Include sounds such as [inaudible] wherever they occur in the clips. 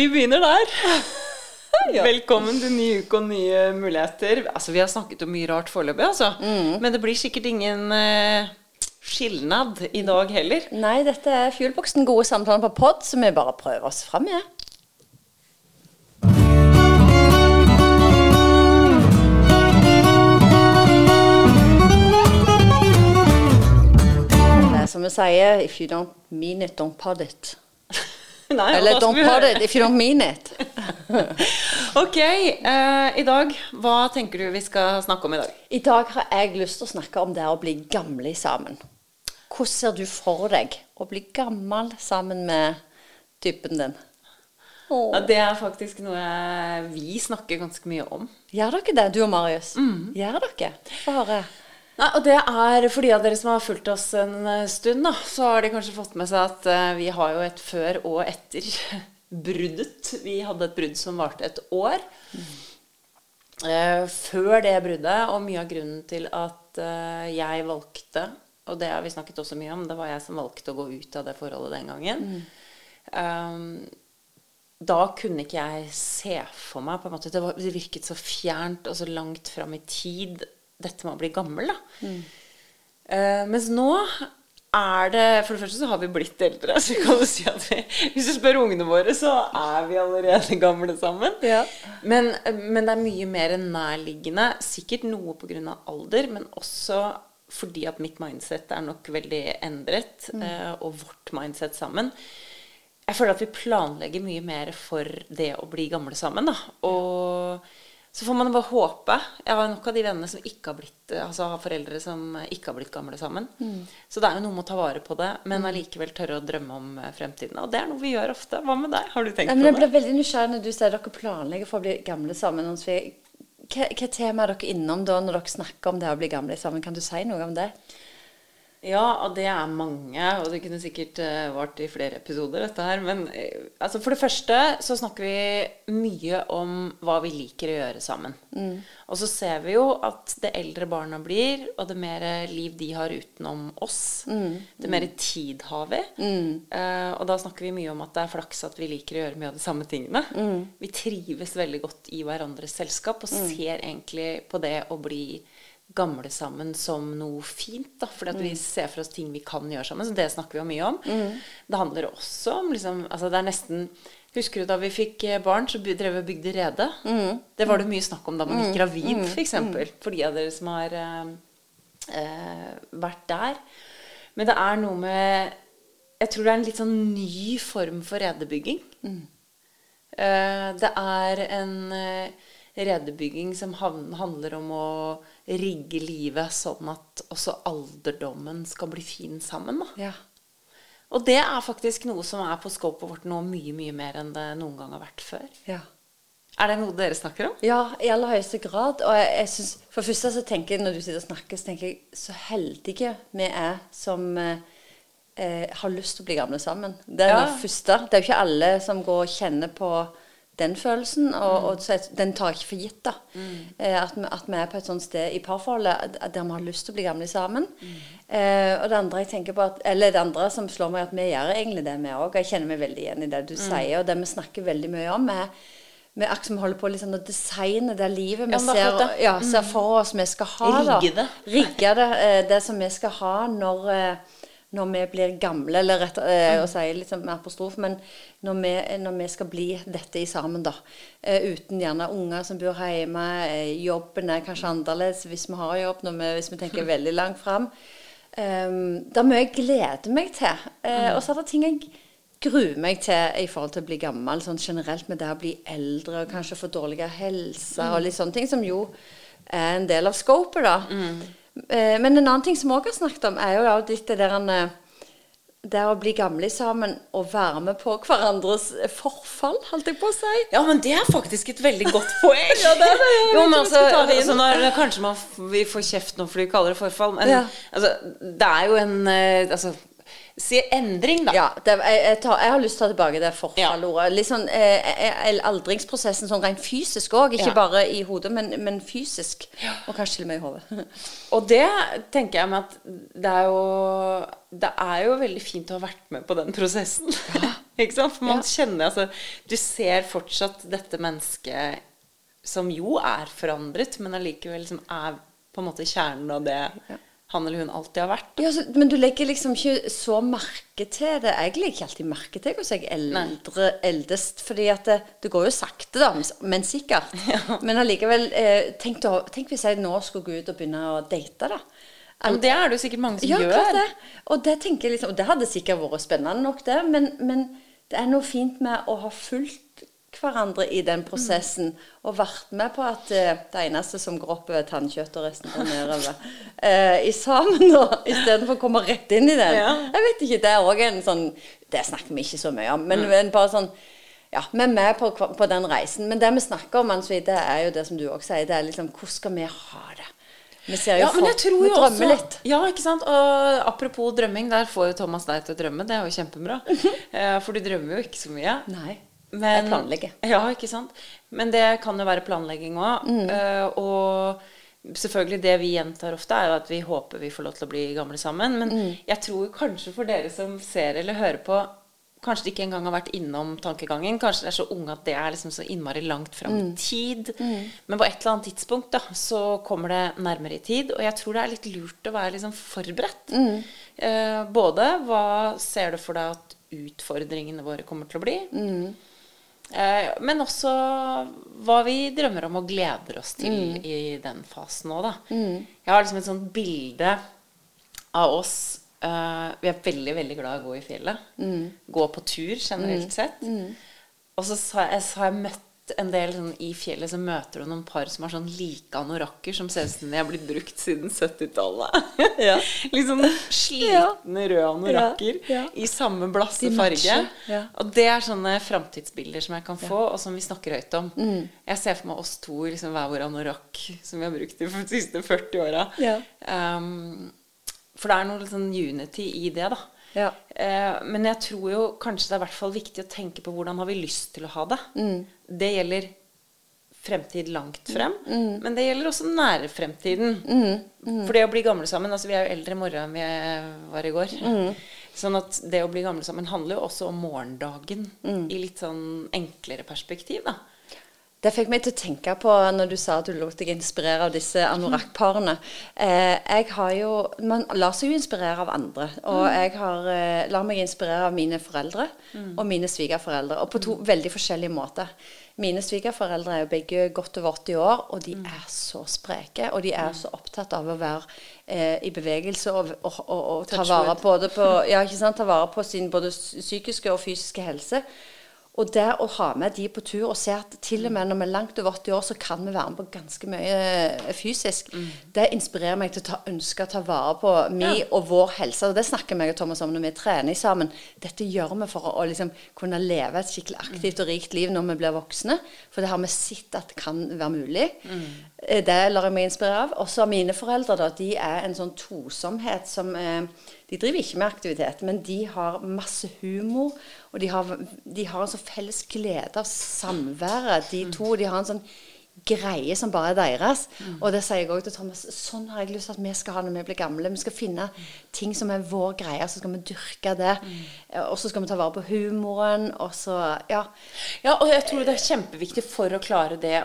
Vi begynner der. [laughs] Velkommen til ny uke og nye muligheter. Altså, Vi har snakket om mye rart foreløpig, altså. Men det blir sikkert ingen uh, skilnad i dag heller. Nei, dette er Fuelboksen gode samtaler på pod, så vi bare prøver oss fram med. Er som vi sier If you don't mean it, don't pod it. [laughs] Nei, Eller don't put it if you don't mean it. [laughs] Ok, Uh, i dag, hva tenker du vi skal snakke om i dag? I dag har jeg lyst til å snakke om det å bli gamle sammen. Hvordan ser du for deg å bli gammel sammen med typen din? Ja, det er faktisk noe vi snakker ganske mye om. Gjør dere det, du og Marius? Gjør dere? Få høre. Nei, og det er for de av dere som har fulgt oss en eh, stund, da, så har de kanskje fått med seg at eh, vi har jo et før og etter [laughs] bruddet. Vi hadde et brudd som varte et år. Eh, før det bruddet, og mye av grunnen til at jeg valgte, og det har vi snakket også mye om, det var jeg som valgte å gå ut av det forholdet den gangen. Um, da kunne ikke jeg se for meg på en måte, Det, var, det virket så fjernt og så langt fram i tid, dette med å bli gammel. da. Uh, mens nå er det For det første så har vi blitt eldre. [laughs] så kan du si at vi, Hvis du spør ungene våre, så er vi allerede [laughs] gamle sammen. Ja. Men, men det er mye mer nærliggende. Sikkert noe pga. alder, men også fordi at mitt mindset er nok veldig endret, eh, og vårt mindset sammen. Jeg føler at vi planlegger mye mer for det å bli gamle sammen. Da. Og så får man bare håpe. Jeg har nok av de vennene som ikke har blitt Altså har foreldre som ikke har blitt gamle sammen. Så det er jo noe med å ta vare på det, men allikevel tørre å drømme om eh, fremtiden. Og det er noe vi gjør ofte. Hva med deg? Har du tenkt på men jeg ble veldig nysgjerrig når du sier dere planlegger for å bli gamle sammen. Hva, hva tema er dere innom da når dere snakker om det å bli gamle sammen? Kan du si noe om det? Ja, og det er mange, og det kunne sikkert uh, vart i flere episoder, dette her. Men eh, altså for det første så snakker vi mye om hva vi liker å gjøre sammen. Og så ser vi jo at det eldre barna blir, og det mer liv de har utenom oss, det mer tid har vi. Eh, og da snakker vi mye om at det er flaks at vi liker å gjøre mye av de samme tingene. Vi trives veldig godt i hverandres selskap, og ser egentlig på det å bli gamle sammen som noe fint. da, Fordi at vi ser for oss ting vi kan gjøre sammen. Så det snakker vi jo mye om. Det handler også om liksom, altså det er nesten Husker du da vi fikk eh, barn, så drev vi og bygde rede? Det var det mye snakk om da man gikk gravid, f.eks. For, eksempel, for de av dere som har eh, eh, vært der. Men det er noe med Jeg tror det er en litt sånn ny form for redebygging. Eh, det er en eh, redebygging som handler om å rigge livet sånn at også alderdommen skal bli fin sammen. Da. Ja. Og det er faktisk noe som er på scopet vårt nå mye, mye mer enn det noen gang har vært før. ja. Er det noe dere snakker om? Ja, i aller høyeste grad. Og jeg, jeg synes, For det første så tenker jeg, når du sitter og snakker, så tenker jeg så heldige vi er som eh, eh, har lyst til å bli gamle sammen. Det er Ja. det første. Det er jo ikke alle som går og kjenner på den følelsen, og, og så, den tar ikke for gitt. da. Eh, at, vi, at vi er på et sånt sted i parforholdet der vi har lyst til å bli gamle sammen. Eh, og det andre jeg tenker på at, eller det andre som slår meg, at vi gjør egentlig det, vi òg. Jeg kjenner meg veldig igjen i det du sier, og det vi snakker veldig mye om. er vi er akkurat holder på liksom å designe det livet vi Ja, ser, ja, ser for oss vi skal ha. Rigge det. Rigge det, eh, det som vi skal ha når, eh, når vi blir gamle, eller rett eh, å si litt sånn med apostrof, men når vi, når vi skal bli dette i sammen, da. Eh, uten gjerne unger som bor hjemme, eh, jobben er kanskje annerledes hvis vi har jobb, når vi, hvis vi tenker [laughs] veldig langt fram. Um, det er mye jeg gleder meg til. Eh, Og så er det ting jeg gruer meg til i forhold til å bli gammel, sånn generelt med det å bli eldre og kanskje få dårligere helse og litt sånne ting, som jo er en del av scopet, da. Eh, men en annen ting som vi òg har snakket om, er jo litt det der en, eh, det å bli gamle sammen og være med på hverandres forfall, holdt jeg på å si. Ja, men det er faktisk et veldig godt poeng. [laughs] Ja, det er det. Jo, men altså, altså når, Kanskje man, vi får kjeft nå fordi vi kaller det forfall, men Ja. altså, det er jo en eh, altså, Si endring, da. Ja, det, jeg, jeg, tar, jeg har lyst til å ta tilbake det forfallordet. Ja. Liksom, eh, eh, aldringsprosessen sånn rent fysisk òg, ikke Ja. bare i hodet, men, men fysisk. Og kanskje til og med i hodet. [laughs] Og det tenker jeg med at det er jo Det er jo veldig fint å ha vært med på den prosessen. [laughs] Ikke sant? For man Ja. kjenner altså Du ser fortsatt dette mennesket som jo er forandret, men allikevel som er på en måte kjernen av det han eller hun alltid har vært. Ja, så, men du legger liksom ikke så merke til det. Jeg legger ikke alltid merke til hvordan jeg eldre, eldest, fordi at det, det går jo sakte, da, men sikkert. [laughs] Men allikevel, eh, tenk, da, tenk hvis jeg nå skulle gå ut og begynne å date, da. Ja, men det er det jo sikkert mange som Ja, gjør. klart det. Og det liksom, og det hadde sikkert vært spennende nok, det. Men, men det er noe fint med å ha fulgt hverandre i den prosessen og vært med på at uh, det eneste som går oppover, er tannkjøtt, og resten går nedover. Uh, [laughs] I sammen nå, istedenfor å komme rett inn i den. Ja. Jeg vet ikke, Det er òg en sånn Det snakker vi ikke så mye om, men, men bare sånn ja, Vi er med på, på den reisen. Men det vi snakker om, Ansvi, det er jo det som du òg sier. Det er liksom Hvordan skal vi ha det? Vi ser jo Ja, men jeg for- tror vi drømmer også litt. Ja, ikke sant. Og apropos drømming, der får jo Thomas deg til å drømme. Det er jo kjempebra. [laughs] Eh, For du drømmer jo ikke så mye. Nei. Men, Jeg planlegger. Ja, ikke sant. Men det kan jo være planlegging òg. Mm. og selvfølgelig det vi gjentar ofte, er jo at vi håper vi får lov til å bli gamle sammen. Men Mm. jeg tror kanskje for dere som ser eller hører på, kanskje de ikke engang har vært innom tankegangen. Kanskje de er så unge at det er liksom så innmari langt fram Mm. i tid. Men på et eller annet tidspunkt da, så kommer det nærmere i tid. Og jeg tror det er litt lurt å være liksom forberedt. Mm. Eh, både hva ser du for deg at utfordringene våre kommer til å bli? Mm. Eh, men også hva vi drømmer om og gleder oss til Mm. i den fasen òg, da. Jeg har liksom et sånt bilde av oss. uh, vi er veldig, veldig glad i å gå i fjellet. Mm. Gå på tur generelt sett. Og så har jeg, så har jeg møtt en del sånn i fjellet, så møter du noen par som har sånn like anorakker som ser ut som de har blitt brukt siden 70-tallet. [laughs] Ja. [laughs] Sånn slitne røde anorakker Ja, ja. i samme blasse farge. ja. Og det er sånne framtidsbilder som jeg kan få, og som vi snakker høyt om. Mm. Jeg ser for meg oss to i liksom, hver vår anorakk som vi har brukt de siste 40 åra. Ja. Um, for det er noe sånn unity i det, da. Ja. Eh, men jeg tror jo kanskje det er i hvert fall viktig å tenke på hvordan har vi lyst til å ha det. Mm. Det gjelder fremtid langt frem, men det gjelder også nære fremtiden. Mm. For det å bli gamle sammen altså Vi er jo eldre i morgen enn vi var i går. Mm. Sånn at det å bli gamle sammen handler jo også om morgendagen Mm. i litt sånn enklere perspektiv, da. Det fikk meg til å tenke på når du sa at du lot deg inspirere av disse anorakk-parene. Eh, jeg har jo Man lar seg jo inspirere av andre. Og jeg har, eh, lar meg inspirere av mine foreldre og mine svigerforeldre. Og på to veldig forskjellige måter. Mine svigerforeldre er jo begge godt over 80 år, og de er så spreke. Og de er så opptatt av å være eh, i bevegelse og, og, og, og ta vare på [laughs] ja, sant? Ta vare på sin både psykiske og fysiske helse. Og det å ha med de på tur og se at til og med når vi er langt over 80 år, så kan vi være med på ganske mye fysisk, fysisk, det inspirerer meg til å ta, ønske å ta vare på mi og vår helse. Og det snakker meg og Thomas om når vi trener sammen. Dette gjør vi for å, å liksom kunne leve et skikkelig aktivt og rikt liv når vi blir voksne. For det har vi sett at det kan være mulig. Mm. Det lar jeg meg inspirere av. Også mine foreldre, da. De er en sånn tosomhet som eh, De driver ikke med aktivitet, men de har masse humor. Og de har, de har en sånn felles glede av samværet, de to. De har en sånn greie som bare er deres. Og det sier jeg òg til Thomas. Sånn har jeg lyst til at vi skal ha når vi blir gamle. Vi skal finne ting som er vår greie, så skal vi dyrke det. Eh, Og så skal vi ta vare på humoren, og så Ja. Ja, og jeg tror det er kjempeviktig for å klare det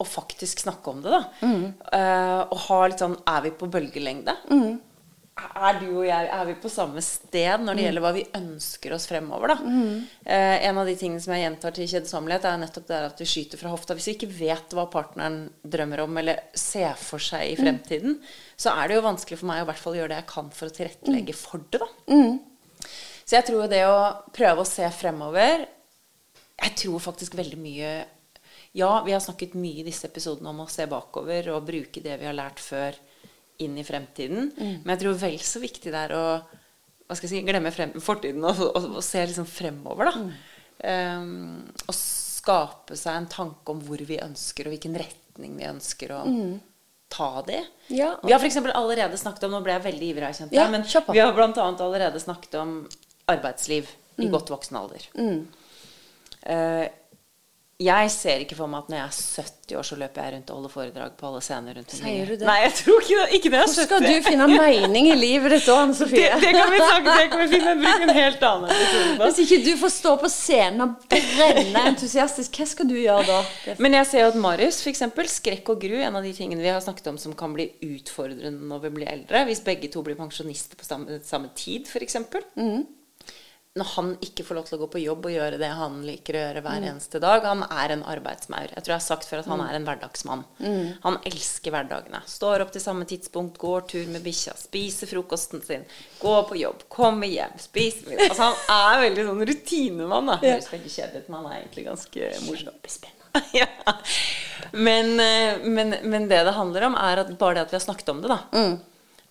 å faktisk snakke om det, da. Eh, og ha litt sånn Er vi på bølgelengde? Er du og jeg er vi på samme sted når det gjelder hva vi ønsker oss fremover, da? Eh, en av de tingene som jeg gjentar til kjedsommelighet, er nettopp det at vi skyter fra hofta. Hvis vi ikke vet hva partneren drømmer om eller ser for seg i fremtiden, så er det jo vanskelig for meg å i hvert fall gjøre det jeg kan for å tilrettelegge for det, da. Så jeg tror det å prøve å se fremover Jeg tror faktisk veldig mye Ja, vi har snakket mye i disse episodene om å se bakover og bruke det vi har lært før, inn i fremtiden. Men jeg tror vel så viktig det er å hva skal jeg si, glemme frem, fortiden og, og, og se liksom fremover, da. Um, og skape seg en tanke om hvor vi ønsker, og hvilken retning vi ønsker å ta det. Ja. Vi har f.eks. allerede snakket om Nå ble jeg veldig ivrig, jeg kjente Ja, men vi har bl.a. allerede snakket om arbeidsliv i godt voksen alder. Eh, Jeg ser ikke for meg at når jeg er 70 år, så løper jeg rundt og holder foredrag på alle scener rundt omkring. Sier du det? Nei, jeg tror ikke det. Ikke når jeg er 70. Hvordan skal du finne mening i livet ditt da, Anne det, Sofie? det kan vi snakke det kan vi finne bruke en helt annen episode på. Hvis ikke du får stå på scenen og brenne entusiastisk, hva skal du gjøre da? Men jeg ser jo at Marius, f.eks. skrekk og gru, en av de tingene vi har snakket om som kan bli utfordrende når vi blir eldre, hvis begge to blir pensjonister på samme, samme tid, f.eks. Mm. Når han ikke får lov til å gå på jobb og gjøre det han liker å gjøre hver eneste dag. Han er en arbeidsmaur. Jeg tror jeg har sagt før at han er en hverdagsmann. Han elsker hverdagene. Står opp til samme tidspunkt, går tur med bikkja, spiser frokosten sin, går på jobb, kommer hjem, spiser middag. Altså, han er veldig sånn rutinemann. da. Høres veldig kjedelig ut, men han er egentlig ganske morsom. [laughs] ja. men, eh, men, men det det handler om, er at bare det at vi har snakket om det, da.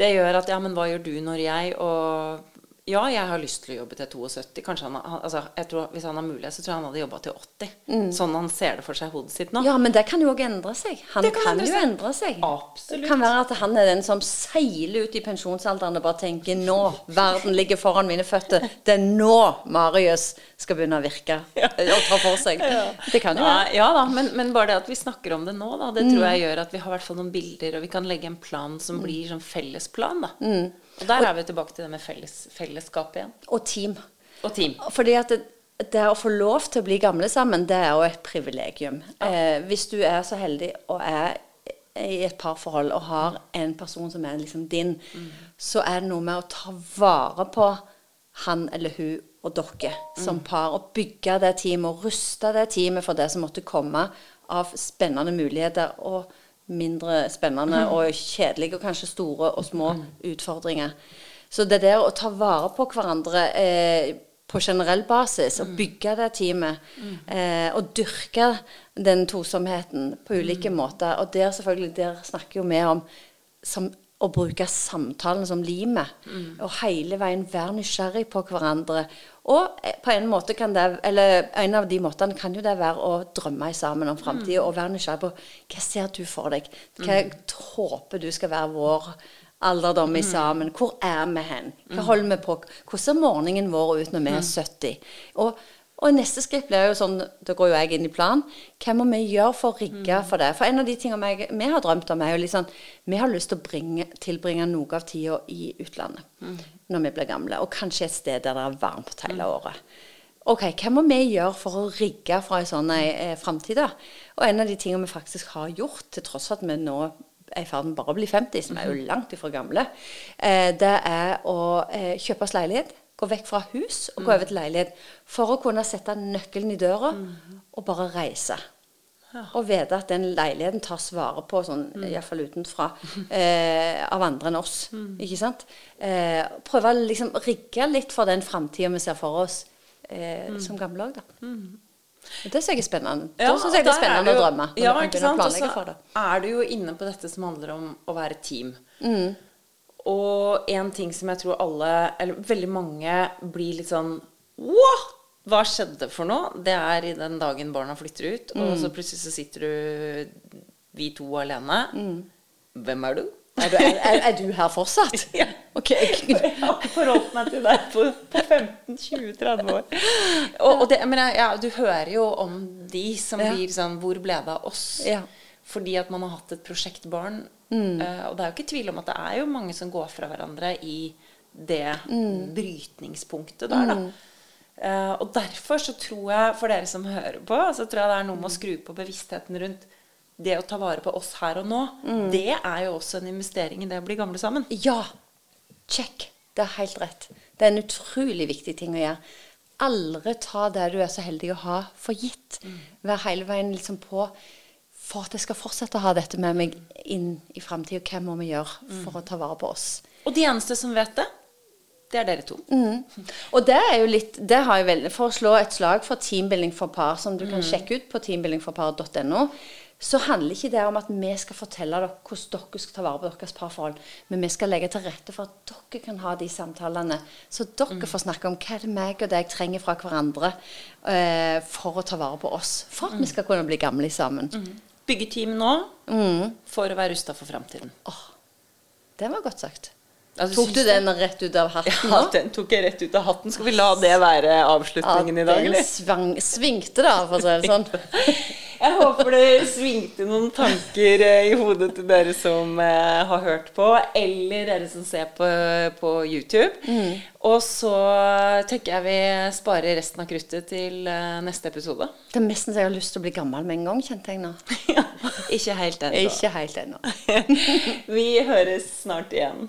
Det gjør at ja, men hva gjør du når jeg og ja, jeg har lyst til å jobbe til 72. Kanskje han, altså, jeg tror, Hvis han har mulighet, så tror jeg han hadde jobba til 80. Sånn han ser det for seg hodet sitt nå. Ja, men det kan jo òg endre seg. Han Det kan, kan endre jo seg. endre seg. Absolutt. Det kan være at han er den som seiler ut i pensjonsalderen og bare tenker nå, verden ligger foran mine føtter. Det er nå Marius skal begynne å virke ja. og ta for seg. Det kan jo være. ja da, men, men bare det at vi snakker om det nå, da, det tror jeg gjør at vi har hvert noen bilder, og vi kan legge en plan som blir sånn fellesplan. da. Og der er vi tilbake til det med felles, fellesskap igjen. Og team. Og team. Fordi at det, det å få lov til å bli gamle sammen, det er jo et privilegium. Eh, hvis du er så heldig og er i et parforhold og har en person som er liksom din, så er det noe med å ta vare på han eller hun og dere som par, og bygge det teamet og ruste det teamet for det som måtte komme av spennende muligheter og mindre spennende og kjedelige og kanskje store og små utfordringer. Så det der å ta vare på hverandre eh, på generell basis, og bygge det teamet, eh, og dyrke den tosomheten på ulike måter Og der selvfølgelig, der snakker jo vi om som, å bruke samtalen som limet. Og hele veien være nysgjerrig på hverandre. Og eh, på en måte kan det, eller en av de måtene kan jo det være å drømme sammen om framtida og være nysgjerrig på hva ser du for deg? Hva håper du skal være vår alderdom i sammen? Hvor er vi hen? Hva holder vi på? Hvordan ser morgenen vår ut når vi er 70? Og, og neste skritt blir jo sånn, da går jo jeg inn i plan, hva må vi gjøre for å rigge for det? For en av de tingene jeg, vi har drømt om, er jo litt sånn, vi har lyst til å bringe, tilbringe noe av tida i utlandet når vi blir gamle, og kanskje et sted der det er varmt hele året. Ok, Hva må vi gjøre for å rigge for en sånn eh, framtid? da? Og en av de tingene vi faktisk har gjort, til tross for at vi nå er i ferd med bare å bli 50, som er jo langt ifra gamle, eh, det er å eh, kjøpe oss leilighet. Gå vekk fra hus og gå over til leilighet. For å kunne sette nøkkelen i døra og bare reise. Og vite at den leiligheten tas vare på, sånn, iallfall utenfra, [laughs] eh, av andre enn oss. Ikke sant? Eh, prøve å liksom rigge litt for den framtida vi ser for oss eh, som gamle òg, da. Det syns jeg er spennende. da syns jeg det er spennende jo- å drømme. Ja, ikke sant. Og så er du jo inne på dette som handler om å være team. Mm. Og en ting som jeg tror alle, eller veldig mange, blir litt sånn What? Hva skjedde for noe? Det er i den dagen barna flytter ut, og Mm. så plutselig så sitter du vi to alene. Mm. Hvem er du? Er du, er, er du her fortsatt? [laughs] Ja. Okay. Jeg [laughs] har forholdt meg til deg på, på 15-20-30 år. Og, og det, men jeg, ja, du hører jo om de som Ja. blir sånn Hvor ble det av oss? Ja. Fordi at man har hatt et prosjektbarn. Mm. Uh, og det er jo ikke tvil om at det er jo mange som går fra hverandre i det Mm. brytningspunktet der, da. Uh, og derfor så tror jeg, for dere som hører på, så tror jeg det er noe med å skru på bevisstheten rundt det å ta vare på oss her og nå. Mm. Det er jo også en investering i det å bli gamle sammen. Ja. Check. Det er helt rett. Det er en utrolig viktig ting å gjøre. Aldri ta det du er så heldig å ha, for gitt. Vær hele veien liksom på for at jeg skal fortsette å ha dette med meg inn i framtida. Hva må vi gjøre for å ta vare på oss? Og de eneste som vet det, det er dere to. Mm. Og det er jo litt Det har jeg veldig For å slå et slag for teambuilding for par, som du kan sjekke ut på teambuildingforpar.no, så handler ikke det om at vi skal fortelle dere hvordan dere skal ta vare på deres parforhold, men vi skal legge til rette for at dere kan ha de samtalene, så dere får snakke om hva er det meg og deg trenger fra hverandre eh, for å ta vare på oss. For at vi skal kunne bli gamle sammen. Bygge team nå Mm. for å være rusta for framtiden. Åh, det var godt sagt. Altså, Tok du den rett ut av hatten Ja, den tok jeg rett ut av hatten. Skal vi la det være avslutningen i dag, eller? Den svingte da, for å si det sånn. [laughs] Jeg håper det svingte noen tanker eh, i hodet til dere som eh, har hørt på, eller dere som ser på, på YouTube. Og så tenker jeg vi sparer resten av kruttet til eh, neste episode. Det er nesten så jeg har lyst til å bli gammel med en gang, kjente jeg nå. [laughs] ja, ikke helt ennå. Ikke helt ennå. [laughs] Vi høres snart igjen.